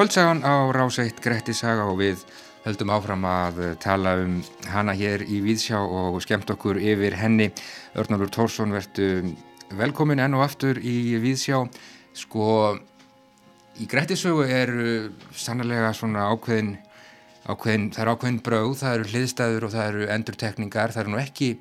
Kvöldsagan á ráseitt Gretti Saga og við höldum áfram að tala um hana hér í Víðsjá og skemmt okkur yfir henni. Örnálfur Tórsson verðtu velkomin enn og aftur í Víðsjá. Sko, í Gretti sögu er sannlega svona ákveðin, ákveðin, það er ákveðin bröð, það eru hliðstæður og það eru endurtekningar, það eru nú ekki,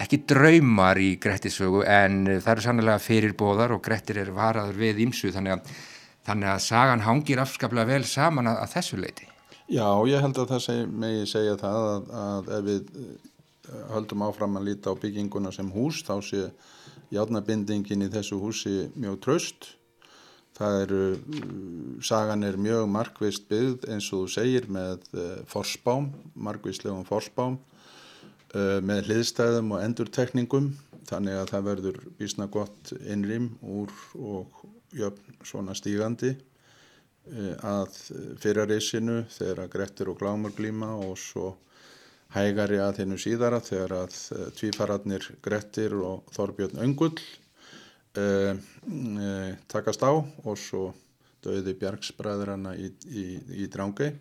ekki draumar í Gretti sögu en það eru sannlega fyrirbóðar og Grettir er varaður við ímsu þannig að Þannig að sagan hangir afskaplega vel saman að, að þessu leiti. Já, ég held að það seg, megi segja það að, að ef við eh, höldum áfram að líta á bygginguna sem hús þá sé játnabindingin í þessu húsi mjög tröst. Það eru, sagan er mjög markvist byggð eins og þú segir með uh, forspám, markvistlegum forspám með hliðstæðum og endurtekningum þannig að það verður bísna gott innrým úr og jöfn svona stígandi eh, að fyrrareysinu þegar að Grettir og Glámur glíma og svo hægari að hennu síðara þegar að eh, tvífararnir Grettir og Þorbjörn Öngull eh, eh, takast á og svo döði Bjarksbræðrana í, í, í Drángei.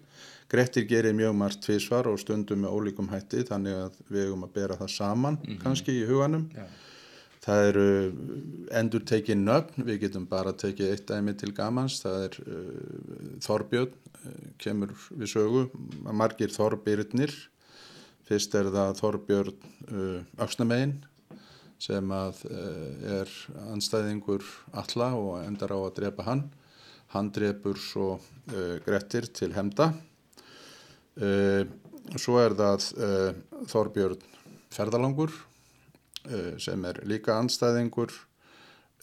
Grettir gerir mjög margt tvísvar og stundum með ólíkum hætti þannig að við hefum að bera það saman mm -hmm. kannski í huganum. Ja. Það eru endur tekið nöfn, við getum bara tekið eitt dæmi til gamans, það er uh, Þorbjörn, uh, kemur við sögu, margir Þorbjörnir, fyrst er það Þorbjörn uh, Öksnamegin sem að er anstæðingur alla og endar á að drepa hann, hann drepur svo Grettir til hemda, svo er það Þorbjörn Ferðalangur, Eh, sem er líka anstæðingur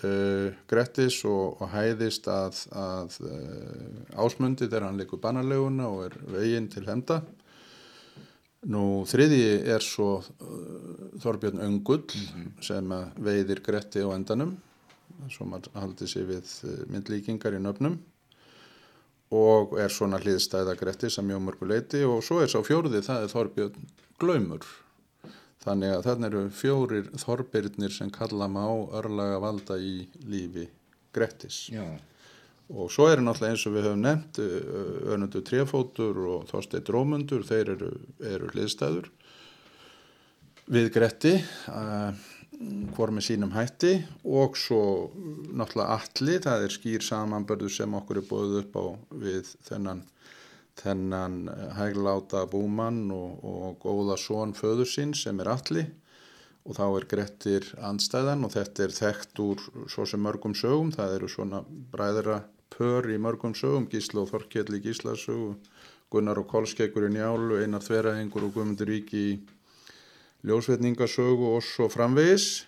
uh, Grettis og, og hæðist að, að uh, ásmundi þegar hann leikur banarleguna og er veginn til henda. Nú þriði er svo Þorbjörn Öngull mm -hmm. sem veiðir Gretti á endanum, sem haldi sér við myndlíkingar í nöfnum og er svona hliðstæða Gretti sem mjög mörgu leiti og svo er sá fjóruði það er Þorbjörn Glaumur Þannig að þarna eru fjórir þorbirnir sem kalla má örlaga valda í lífi Grettis. Já. Og svo er náttúrulega eins og við höfum nefnt önundu trefótur og þorsteit rómundur, þeir eru, eru hliðstæður við Gretti, hvort með sínum hætti og svo náttúrulega alli, það er skýr samanbörðu sem okkur er búið upp á við þennan þennan eh, hægláta búmann og, og góða són föður sín sem er alli og þá er Grettir andstæðan og þetta er þekkt úr svo sem mörgum sögum, það eru svona bræðra pör í mörgum sögum, Gísla og Þorkjell í Gíslasögu, Gunnar og Kolskeikur í Njálu, Einar Þverahengur og Guðmundur Ríki í Ljósvetningasögu og svo framvegis.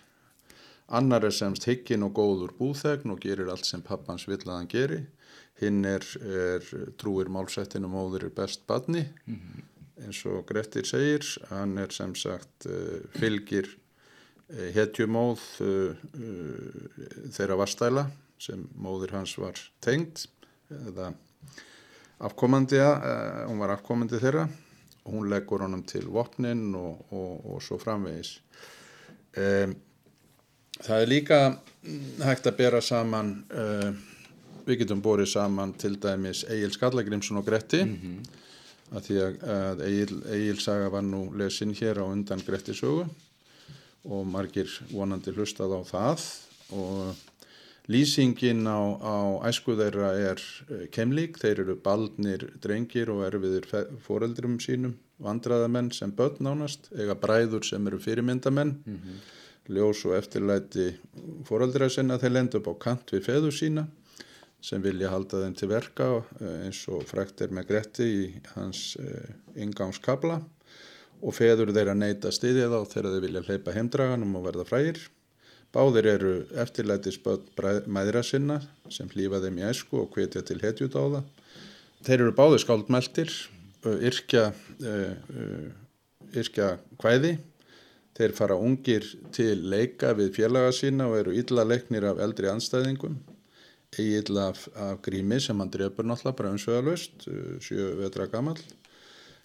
Annar er semst higgin og góður búþegn og gerir allt sem pappans vill að hann geri hinn er, er trúir málsættinu móður er best badni mm -hmm. eins og Grettir segir. Hann er sem sagt uh, fylgir uh, hetjumóð uh, þeirra varstæla sem móður hans var tengd eða afkomandi hún var afkomandi þeirra. Og hún leggur honum til vopnin og, og, og svo framvegis. Um, það er líka hægt að bera saman við getum borið saman til dæmis Egil Skallagrimsson og Gretti. Mm -hmm. að því að Egil, Egil saga var nú lesin hér á undan Gretti sögu og margir vonandi hlustað á það. Og lýsingin á, á æsku þeirra er eh, kemlík, þeir eru baldnir drengir og erfiðir foreldrum sínum, vandraðamenn sem börn nánast, eiga bræður sem eru fyrirmyndamenn. Mm -hmm. ljós og eftirlæti foreldra sinna þeir lenda upp á kant við feðu sína sem vilja halda þeim til verka eh, eins og frækt er með Gretti í hans ingangskabla eh, og feður þeirra neyta stiðið á þegar þeir vilja hleypa heimdraganum og verða frægir. Báðir eru eftirlæti spöld mæðra sinna sem hlýfa þeim í æsku og hvetja til hetjút á það. Þeir eru báðir skáldmeltir, yrkja, yrkja kvæði. Þeir fara ungir til leika við félaga sína og eru illa leiknir af eldri anstæðingum Egil af, af grími sem hann drefur náttúrulega bara umsveðalust, uh, sjö vetra gammal.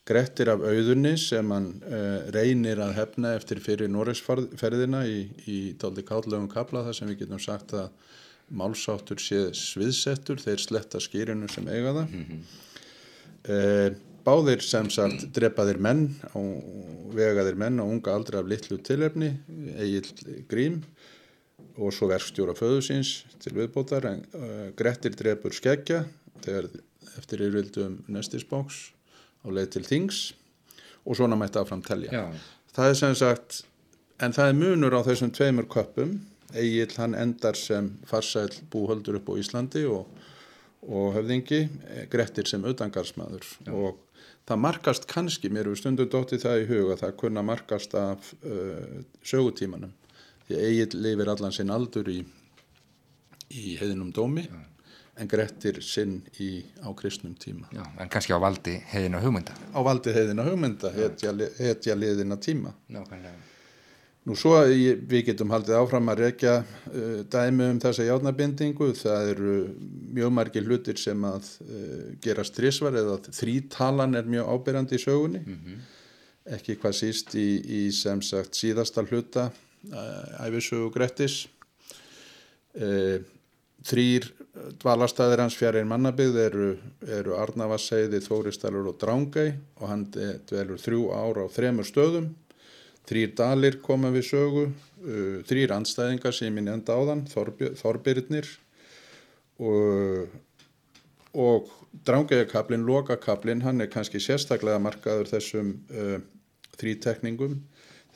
Grettir af auðunni sem hann uh, reynir að hefna eftir fyrir Norregsferðina í, í tóldi kállegum kabla þar sem við getum sagt að málsáttur sé sviðsettur, þeir sletta skýrinu sem eiga það. Mm -hmm. Báðir sem sagt drepaðir menn og vegaðir menn á unga aldrei af litlu tilefni, Egil Grím og svo verkstjóra föðusins til viðbótar. En, uh, Grettir drepur skeggja þegar eftir yfirvildum nestisbóks á leið til Þings og svona mætti aðfram telja. Já. Það er sem sagt, en það er munur á þessum tveimur köpum. Egil hann endar sem farsæl búhöldur upp á Íslandi og, og höfðingi, Grettir sem utangarsmaður og það markast kannski, mér hefur stundu dóttið það í huga, það kunna markast af uh, sögutímanum. Því Egil lifir allan sinn aldur í, í heiðinum dómi Já. en Grettir sinn í, á kristnum tíma. Já, en kannski á valdi heiðina hugmynda. Á valdi heiðina hugmynda, hetja, hetja liðina tíma. Nákvæmlega. Nú svo við getum haldið áfram að rekja uh, dæmi um þessa játnabindingu. Það eru mjög margir hlutir sem að uh, gera strísvar eða þrítalan er mjög ábyrjandi í sögunni. Mm -hmm. Ekki hvað síst í, í sem sagt síðasta hluta æfisögu Grettis. Þrýr dvalastæðir hans fjær einn mannabygð eru, eru Arnavasseiði, Þóristalur og Drángæ og hann dvelur þrjú ára á þremur stöðum. Þrýr dalir koma við sögu, uh, þrýr andstæðingar sem ég nefndi á þann, Þorbirnir og, og drángægakablin, lokakablin, hann er kannski sérstaklega markaður þessum uh, þrítekningum.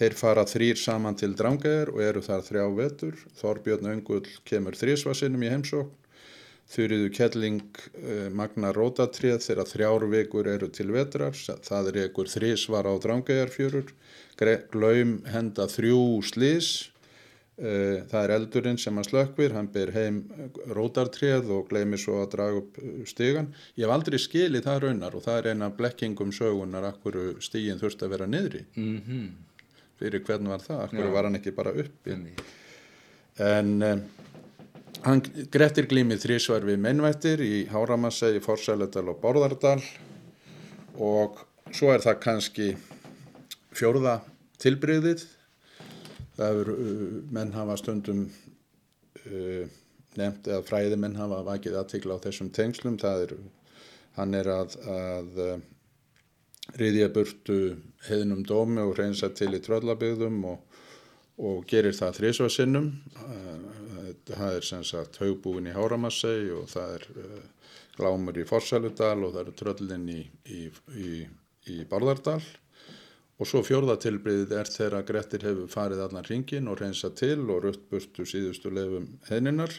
Þeir fara þrýr saman til drángægar og eru þar þrjá vetur. Þorbjörn Öngull kemur þrísvarsinnum í heimsókn. Þurriðu Kelling uh, Magna Rótatrið þegar þrjár vekur eru til vetrar. Það er ekkur þrísvar á drángægarfjörur. Glaum henda þrjú slís, uh, það er eldurinn sem hann slökkvir, hann ber heim rótartréð og gleymir svo að draga upp stígan. Ég hef aldrei skilið það raunar og það er eina blekkingum sögunar akkur stígin þurft að vera niðri. Mm -hmm. Fyrir hvern var það, Já. var hann ekki bara uppi. En um, hann grettir glímið þrísvar við mennvættir í Háramassa, í Forsæledal og Borðardal og svo er það kannski fjórða tilbreyðið það er uh, menn hafa stundum uh, nefnt eða fræði menn hafa vakið aðtikla á þessum tengslum. Það er, hann er að, að riðja burtu heiðnum dómi og reynsa til í tröllabygðum og, og gerir það þrísvarsinnum uh, það er sem sagt haugbúin í Háramassei og það er uh, glámur í Forsæludal og það eru tröllin í, í, í, í Barðardal Og svo fjórðatilbriðið er þegar Grettir hefur farið allan ringin og reynsa til og rött burtu síðustu lefum henninar.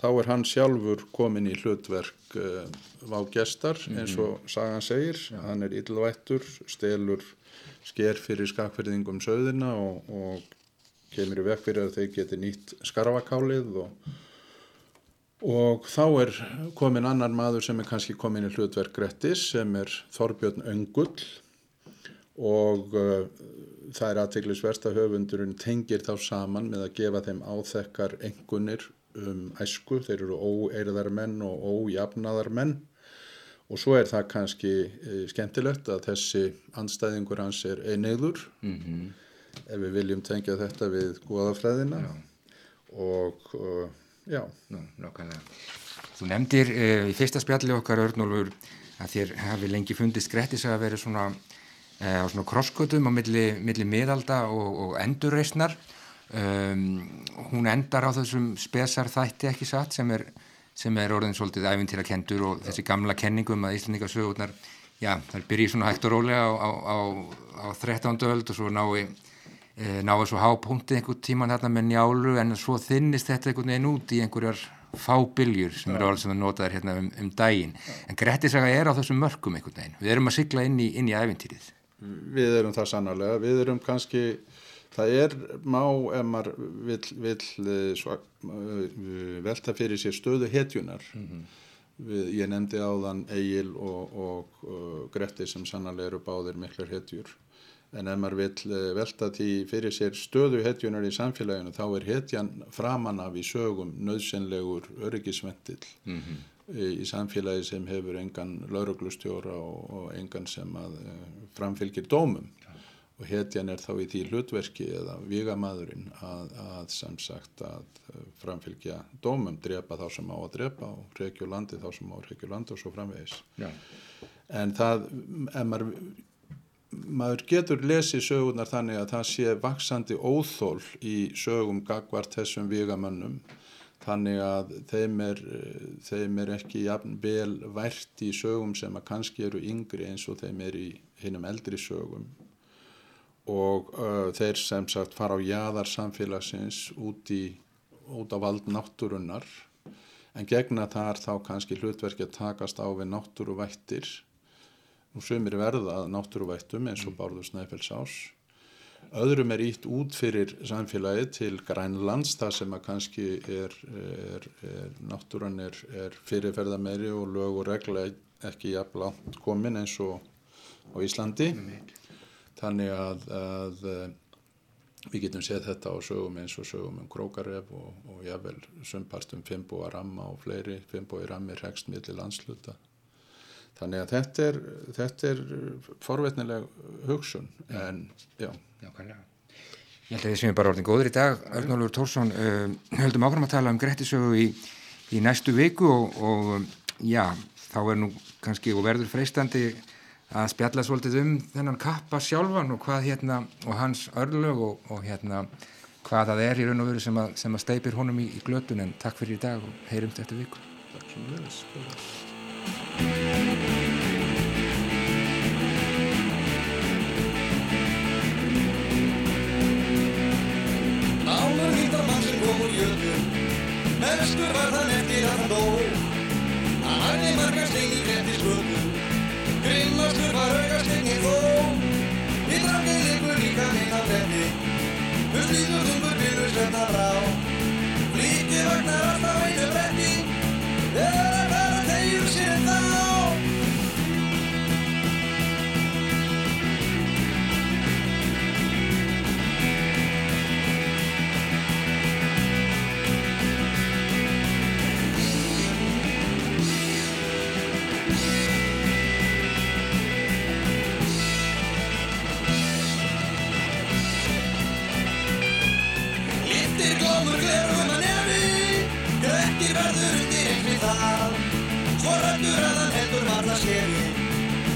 Þá er hann sjálfur komin í hlutverk uh, vágestar eins og mhm. sagan segir. Ja. Hann er yllvættur, stelur sker fyrir skakverðingum söðina og, og kemur í vekk fyrir að þeir geti nýtt skarfakálið og, og þá er komin annar maður sem er kannski komin í hlutverk Grettis sem er Þorbjörn Öngull og uh, það er aðteglisverst að höfundurinn tengir þá saman með að gefa þeim áþekkar engunir um æsku, þeir eru óeirðar menn og ójafnaðar menn og svo er það kannski uh, skemmtilegt að þessi anstæðingur hans er einniður mm -hmm. ef við viljum tengja þetta við góðafræðina og uh, já. Nú, Þú nefndir uh, í fyrsta spjalli okkar Örnólfur að þér hafi lengi fundist Grettis að vera svona Eh, á svona krosskutum á milli, milli miðalda og, og endurreysnar um, hún endar á þessum spesar þætti ekki satt sem er, sem er orðin svolítið æfintýra kendur og þessi gamla kenningum að Íslandingarsögurnar já, það byrjir svona hægt og rólega á, á, á, á 13. öld og svo nái e, náðu svo hápunktið einhver tíman þarna með njálu en svo þinnist þetta einhvern veginn út í einhverjar fábiljur sem eru alls sem það notaður hérna um, um daginn. En Grettisaga er á þessum mörgum einhvern veginn. Við erum að sigla inn í, í æfintýrið við erum það sannarlega, við erum kannski það er má ef maður vill, vill eh, sva, eh, velta fyrir sér stöðu hetjunar mm -hmm. við, ég nefndi á þann Egil og, og, og Gretti sem sannarlega eru báðir miklar hetjur. En ef maður vill eh, velta því fyrir sér stöðu hetjunar í samfélaginu þá er hetjan framan af í sögum nöðsynlegur öryggisventil mm -hmm í samfélagi sem hefur engan lauruglustjóra og, og engan sem að framfylgir dómum og hetjan er þá í því hlutverki eða vigamadurinn að, að sem sagt að framfylgja dómum, drepa þá sem á að drepa og reykju landi þá sem á að reykju landi og svo framvegis Já. en það, ef maður maður getur lesið sögunar þannig að það sé vaksandi óþól í sögum gagvart þessum vigamönnum þannig að þeim er, þeim er ekki jafn vel vært í sögum sem að kannski eru yngri eins og þeim er í hinnum eldri sögum og uh, þeir sem sagt fara á jæðar samfélagsins út, í, út á vald náttúrunnar. En gegna þar þá kannski hlutverki að takast á við náttúruvættir. Og sömur verða náttúruvættum eins og mm. Bárður Snæfells ás öðrum er ítt út fyrir samfélagi til Grænlands þar sem að kannski er, er, er náttúran er, er fyrirferðameri og lög og regla ekki jafn langt komin eins og á Íslandi. Mm þannig að, að eh, við getum séð þetta á sögum eins og sögum um krókaref og, og jável sumpart um fimmboa ramma og fleiri. Fimmboa rammi rekst millir landsluta þannig að þetta er, þetta er forvetnileg hugsun en já, já Ég held að þið sem er bara orðin góður í dag. Örnólfur Tórsson uh, höldum áfram að tala um Grettisögu í, í næstu viku og, og já, þá er nú kannski og verður freistandi að spjalla svolítið um þennan kappa sjálfan og hvað hérna og hans örlög og, og hérna hvað það er í raun og veru sem að, sem að steipir honum í, í glötun. En takk fyrir í dag og heyrumst eftir viku. Takk svo mjög Náður hýttar mann sem kom úr jötu Mestur var þann eftir að hann dó. Hann hafði margar stein í gretti skötu Grimmastur var augastegni þó Í drangið ykkur líka minna bretti Þú slítur þungur byrður sverna brá Flíkið vagnar alltaf verður þig við það Hvorrættur að hann heldur varða skeri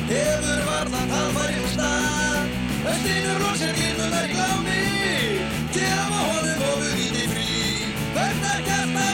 Hefur varða talfarinn úr stað. Östinur loksir kynnunar í glámi. Kjá á honum og við viti frí. Verðar kært að